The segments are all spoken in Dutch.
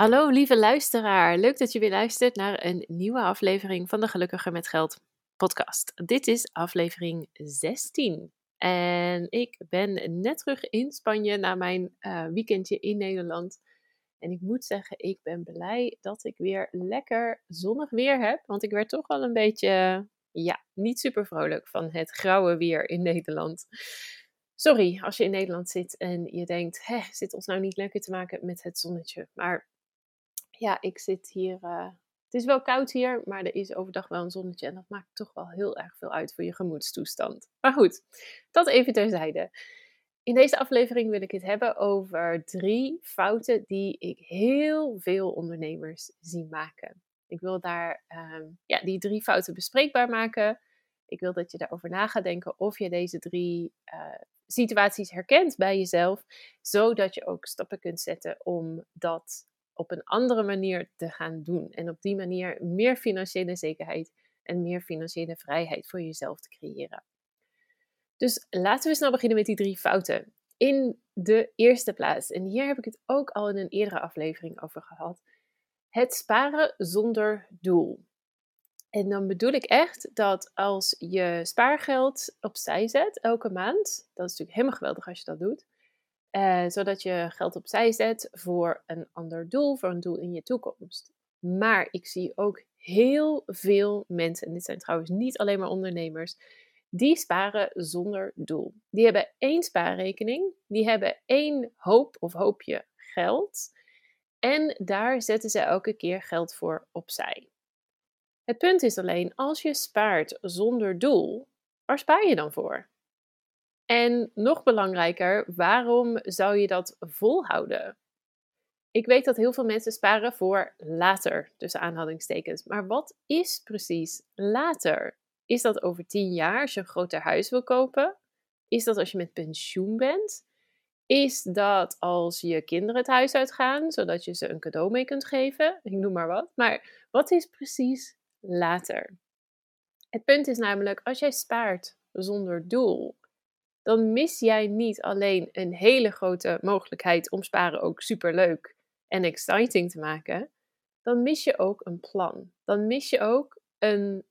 Hallo lieve luisteraar, leuk dat je weer luistert naar een nieuwe aflevering van de Gelukkiger met Geld podcast. Dit is aflevering 16 en ik ben net terug in Spanje na mijn uh, weekendje in Nederland. En ik moet zeggen, ik ben blij dat ik weer lekker zonnig weer heb, want ik werd toch wel een beetje, ja, niet super vrolijk van het grauwe weer in Nederland. Sorry als je in Nederland zit en je denkt, hè, zit ons nou niet lekker te maken met het zonnetje. Maar ja, ik zit hier. Uh, het is wel koud hier, maar er is overdag wel een zonnetje. En dat maakt toch wel heel erg veel uit voor je gemoedstoestand. Maar goed, dat even terzijde. In deze aflevering wil ik het hebben over drie fouten die ik heel veel ondernemers zie maken. Ik wil daar uh, ja, die drie fouten bespreekbaar maken. Ik wil dat je daarover na gaat denken of je deze drie uh, situaties herkent bij jezelf, zodat je ook stappen kunt zetten om dat op een andere manier te gaan doen. En op die manier meer financiële zekerheid en meer financiële vrijheid voor jezelf te creëren. Dus laten we snel beginnen met die drie fouten. In de eerste plaats, en hier heb ik het ook al in een eerdere aflevering over gehad, het sparen zonder doel. En dan bedoel ik echt dat als je spaargeld opzij zet elke maand, dat is natuurlijk helemaal geweldig als je dat doet, uh, zodat je geld opzij zet voor een ander doel, voor een doel in je toekomst. Maar ik zie ook heel veel mensen, en dit zijn trouwens niet alleen maar ondernemers, die sparen zonder doel. Die hebben één spaarrekening, die hebben één hoop of hoopje geld en daar zetten ze elke keer geld voor opzij. Het punt is alleen, als je spaart zonder doel, waar spaar je dan voor? En nog belangrijker, waarom zou je dat volhouden? Ik weet dat heel veel mensen sparen voor later, tussen aanhalingstekens. Maar wat is precies later? Is dat over tien jaar als je een groter huis wil kopen? Is dat als je met pensioen bent? Is dat als je kinderen het huis uitgaan, zodat je ze een cadeau mee kunt geven? Ik noem maar wat. Maar wat is precies later? Het punt is namelijk, als jij spaart zonder doel, dan mis jij niet alleen een hele grote mogelijkheid om sparen ook super leuk en exciting te maken, dan mis je ook een plan. Dan mis je ook een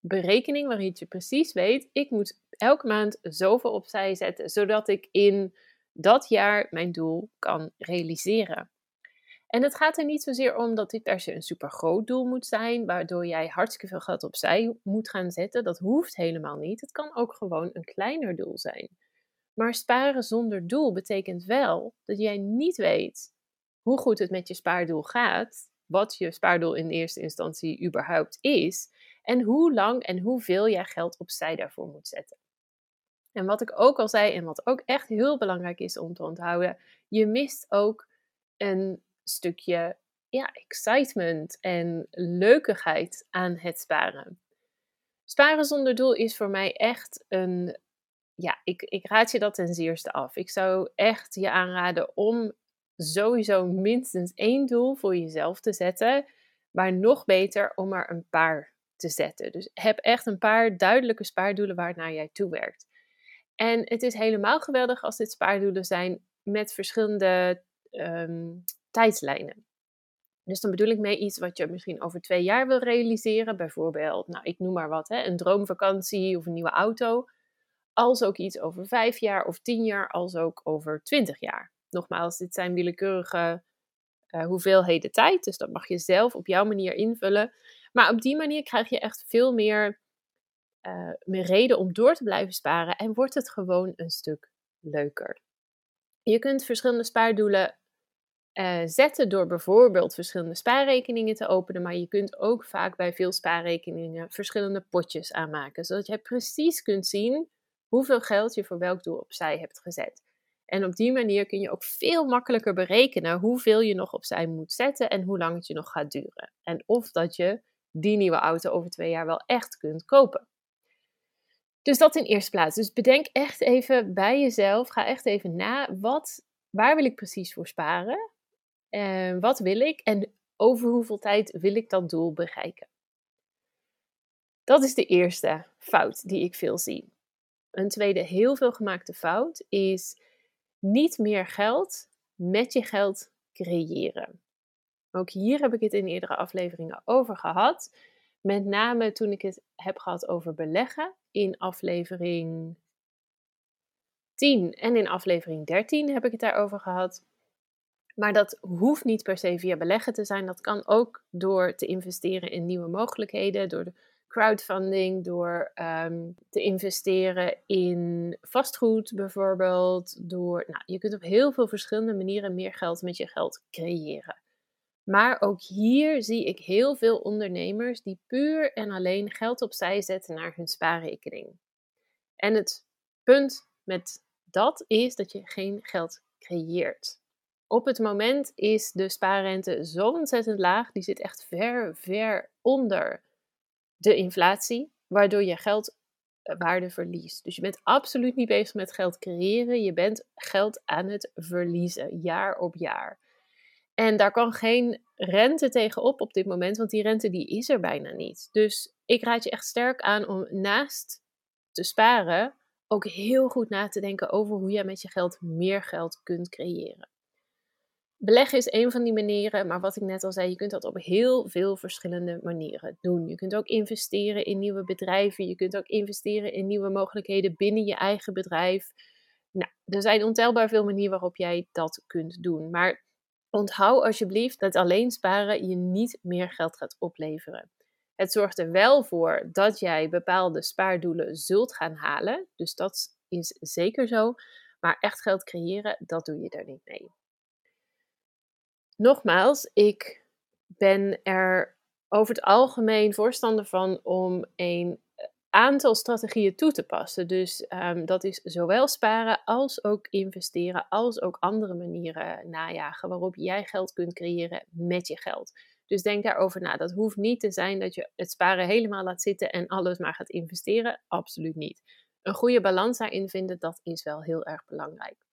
berekening waarin je precies weet, ik moet elke maand zoveel opzij zetten, zodat ik in dat jaar mijn doel kan realiseren. En het gaat er niet zozeer om dat dit per se een super groot doel moet zijn, waardoor jij hartstikke veel geld opzij moet gaan zetten. Dat hoeft helemaal niet. Het kan ook gewoon een kleiner doel zijn. Maar sparen zonder doel betekent wel dat jij niet weet hoe goed het met je spaardoel gaat, wat je spaardoel in eerste instantie überhaupt is, en hoe lang en hoeveel jij geld opzij daarvoor moet zetten. En wat ik ook al zei, en wat ook echt heel belangrijk is om te onthouden, je mist ook een stukje ja, excitement en leukigheid aan het sparen. Sparen zonder doel is voor mij echt een. Ja, ik, ik raad je dat ten zeerste af. Ik zou echt je aanraden om sowieso minstens één doel voor jezelf te zetten. Maar nog beter om er een paar te zetten. Dus heb echt een paar duidelijke spaardoelen waarnaar jij toewerkt. En het is helemaal geweldig als dit spaardoelen zijn met verschillende um, tijdslijnen. Dus dan bedoel ik mee iets wat je misschien over twee jaar wil realiseren. Bijvoorbeeld, nou, ik noem maar wat, hè, een droomvakantie of een nieuwe auto. Als ook iets over vijf jaar of tien jaar, als ook over twintig jaar. Nogmaals, dit zijn willekeurige uh, hoeveelheden tijd. Dus dat mag je zelf op jouw manier invullen. Maar op die manier krijg je echt veel meer, uh, meer reden om door te blijven sparen. En wordt het gewoon een stuk leuker. Je kunt verschillende spaardoelen uh, zetten door bijvoorbeeld verschillende spaarrekeningen te openen. Maar je kunt ook vaak bij veel spaarrekeningen verschillende potjes aanmaken. Zodat je precies kunt zien hoeveel geld je voor welk doel opzij hebt gezet. En op die manier kun je ook veel makkelijker berekenen hoeveel je nog opzij moet zetten en hoe lang het je nog gaat duren. En of dat je die nieuwe auto over twee jaar wel echt kunt kopen. Dus dat in eerste plaats. Dus bedenk echt even bij jezelf, ga echt even na, wat, waar wil ik precies voor sparen? Wat wil ik en over hoeveel tijd wil ik dat doel bereiken? Dat is de eerste fout die ik veel zie. Een tweede heel veel gemaakte fout is niet meer geld met je geld creëren. Ook hier heb ik het in eerdere afleveringen over gehad. Met name toen ik het heb gehad over beleggen in aflevering 10 en in aflevering 13 heb ik het daarover gehad. Maar dat hoeft niet per se via beleggen te zijn. Dat kan ook door te investeren in nieuwe mogelijkheden, door de crowdfunding, door ehm, te investeren in vastgoed bijvoorbeeld. Door, nou, je kunt op heel veel verschillende manieren meer geld met je geld creëren. Maar ook hier zie ik heel veel ondernemers die puur en alleen geld opzij zetten naar hun spaarrekening. En het punt met dat is dat je geen geld creëert. Op het moment is de spaarrente zo ontzettend laag, die zit echt ver, ver onder de inflatie, waardoor je geld eh, verliest. Dus je bent absoluut niet bezig met geld creëren, je bent geld aan het verliezen, jaar op jaar. En daar kan geen rente tegenop op dit moment, want die rente die is er bijna niet. Dus ik raad je echt sterk aan om naast te sparen ook heel goed na te denken over hoe je met je geld meer geld kunt creëren. Beleggen is een van die manieren, maar wat ik net al zei, je kunt dat op heel veel verschillende manieren doen. Je kunt ook investeren in nieuwe bedrijven, je kunt ook investeren in nieuwe mogelijkheden binnen je eigen bedrijf. Nou, er zijn ontelbaar veel manieren waarop jij dat kunt doen. Maar onthoud alsjeblieft dat alleen sparen je niet meer geld gaat opleveren. Het zorgt er wel voor dat jij bepaalde spaardoelen zult gaan halen. Dus dat is zeker zo. Maar echt geld creëren, dat doe je er niet mee nogmaals, ik ben er over het algemeen voorstander van om een aantal strategieën toe te passen. Dus ehm, dat is zowel sparen als ook investeren, als ook andere manieren najagen waarop jij geld kunt creëren met je geld. Dus denk daarover na. Dat hoeft niet te zijn dat je het sparen helemaal laat zitten en alles maar gaat investeren. Absoluut niet. Een goede balans daarin vinden, dat is wel heel erg belangrijk.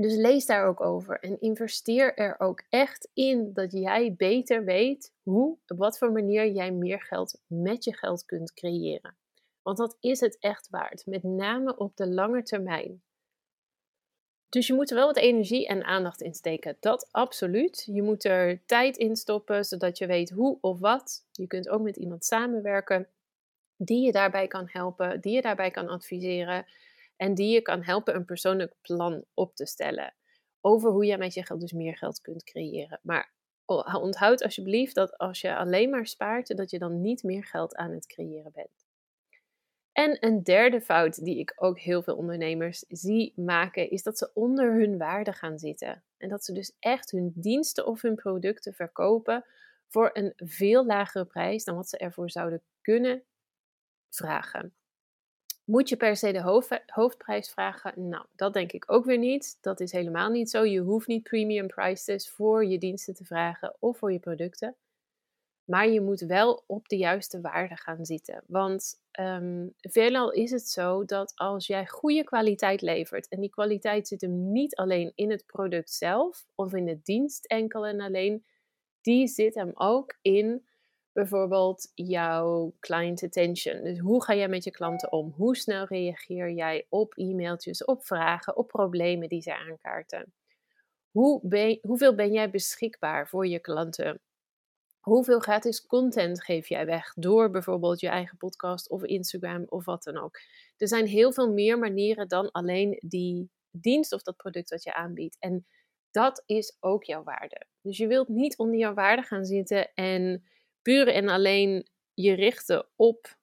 Dus lees daar ook over en investeer er ook echt in dat jij beter weet hoe, op wat voor manier jij meer geld met je geld kunt creëren. Want dat is het echt waard, met name op de lange termijn. Dus je moet er wel wat energie en aandacht in steken. Dat absoluut. Je moet er tijd in stoppen, zodat je weet hoe of wat. Je kunt ook met iemand samenwerken die je daarbij kan helpen, die je daarbij kan adviseren en die je kan helpen een persoonlijk plan op te stellen over hoe je met je geld dus meer geld kunt creëren. Maar onthoud alsjeblieft dat als je alleen maar spaart, dat je dan niet meer geld aan het creëren bent. En een derde fout die ik ook heel veel ondernemers zie maken, is dat ze onder hun waarde gaan zitten. En dat ze dus echt hun diensten of hun producten verkopen voor een veel lagere prijs dan wat ze ervoor zouden kunnen vragen. Moet je per se de hoofdprijs vragen? Nou, dat denk ik ook weer niet. Dat is helemaal niet zo. Je hoeft niet premium prices voor je diensten te vragen of voor je producten. Maar je moet wel op de juiste waarde gaan zitten. Want um, veelal is het zo dat als jij goede kwaliteit levert, en die kwaliteit zit hem niet alleen in het product zelf of in de dienst enkel en alleen, die zit hem ook in bijvoorbeeld jouw client attention. Dus hoe ga jij met je klanten om? Hoe snel reageer jij op e-mailtjes, op vragen, op problemen die zij aankaarten? Hoe ben, hoeveel ben jij beschikbaar voor je klanten? Hoeveel gratis content geef jij weg door bijvoorbeeld je eigen podcast of Instagram of wat dan ook? Er zijn heel veel meer manieren dan alleen die dienst of dat product wat je aanbiedt. En dat is ook jouw waarde. Dus je wilt niet onder jouw waarde gaan zitten en puur en alleen je richten op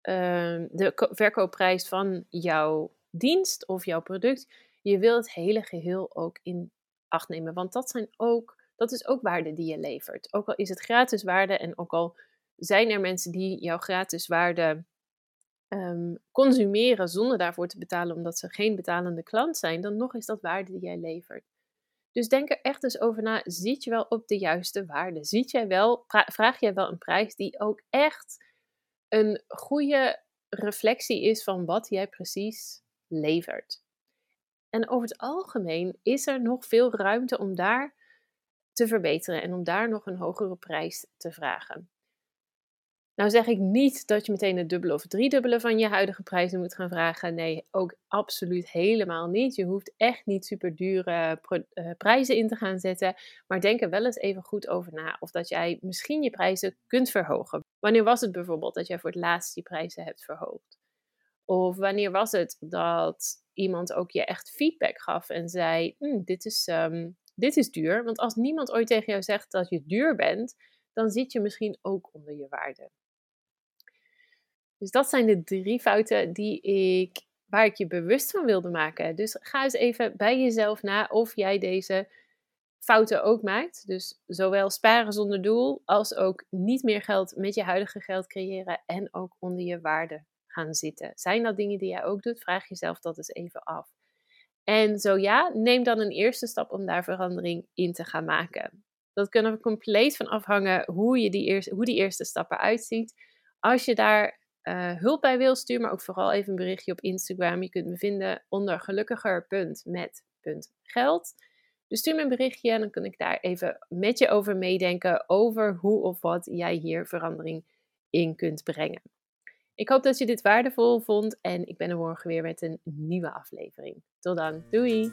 ehm, de verkoopprijs van jouw dienst of jouw product. Je wil het hele geheel ook in acht nemen. Want dat, zijn ook, dat is ook waarde die je levert. Ook al is het gratis waarde en ook al zijn er mensen die jouw gratis waarde ehm, consumeren zonder daarvoor te betalen omdat ze geen betalende klant zijn, dan nog is dat waarde die jij levert. Dus denk er echt eens over na. Zit je wel op de juiste waarde? Ziet wel, vraag jij wel een prijs die ook echt een goede reflectie is van wat jij precies levert? En over het algemeen is er nog veel ruimte om daar te verbeteren en om daar nog een hogere prijs te vragen. Nou zeg ik niet dat je meteen het dubbele of driedubbele van je huidige prijzen moet gaan vragen. Nee, ook absoluut helemaal niet. Je hoeft echt niet super dure eh, prijzen in te gaan zetten. Maar denk er wel eens even goed over na of dat jij misschien je prijzen kunt verhogen. Wanneer was het bijvoorbeeld dat jij voor het laatst die prijzen hebt verhoogd? Of wanneer was het dat iemand ook je echt feedback gaf en zei: hm, dit, is, ehm, dit is duur. Want als niemand ooit tegen jou zegt dat je duur bent, dan zit je misschien ook onder je waarde. Dus dat zijn de drie fouten die ik, waar ik je bewust van wilde maken. Dus ga eens even bij jezelf na of jij deze fouten ook maakt. Dus zowel sparen zonder doel als ook niet meer geld met je huidige geld creëren en ook onder je waarde gaan zitten. Zijn dat dingen die jij ook doet? Vraag jezelf dat eens even af. En zo ja, neem dan een eerste stap om daar verandering in te gaan maken. Dat kan er compleet van afhangen hoe, je die, eerste, hoe die eerste stappen uitziet. Als je daar uh, hulp bij wil, stuur maar ook vooral even een berichtje op Instagram. Je kunt me vinden onder gelukkiger.met.geld. Dus stuur me een berichtje en dan kan ik daar even met je over meedenken over hoe of wat jij hier verandering in kunt brengen. Ik hoop dat je dit waardevol vond en ik ben er morgen weer met een nieuwe aflevering. Tot dan, doei!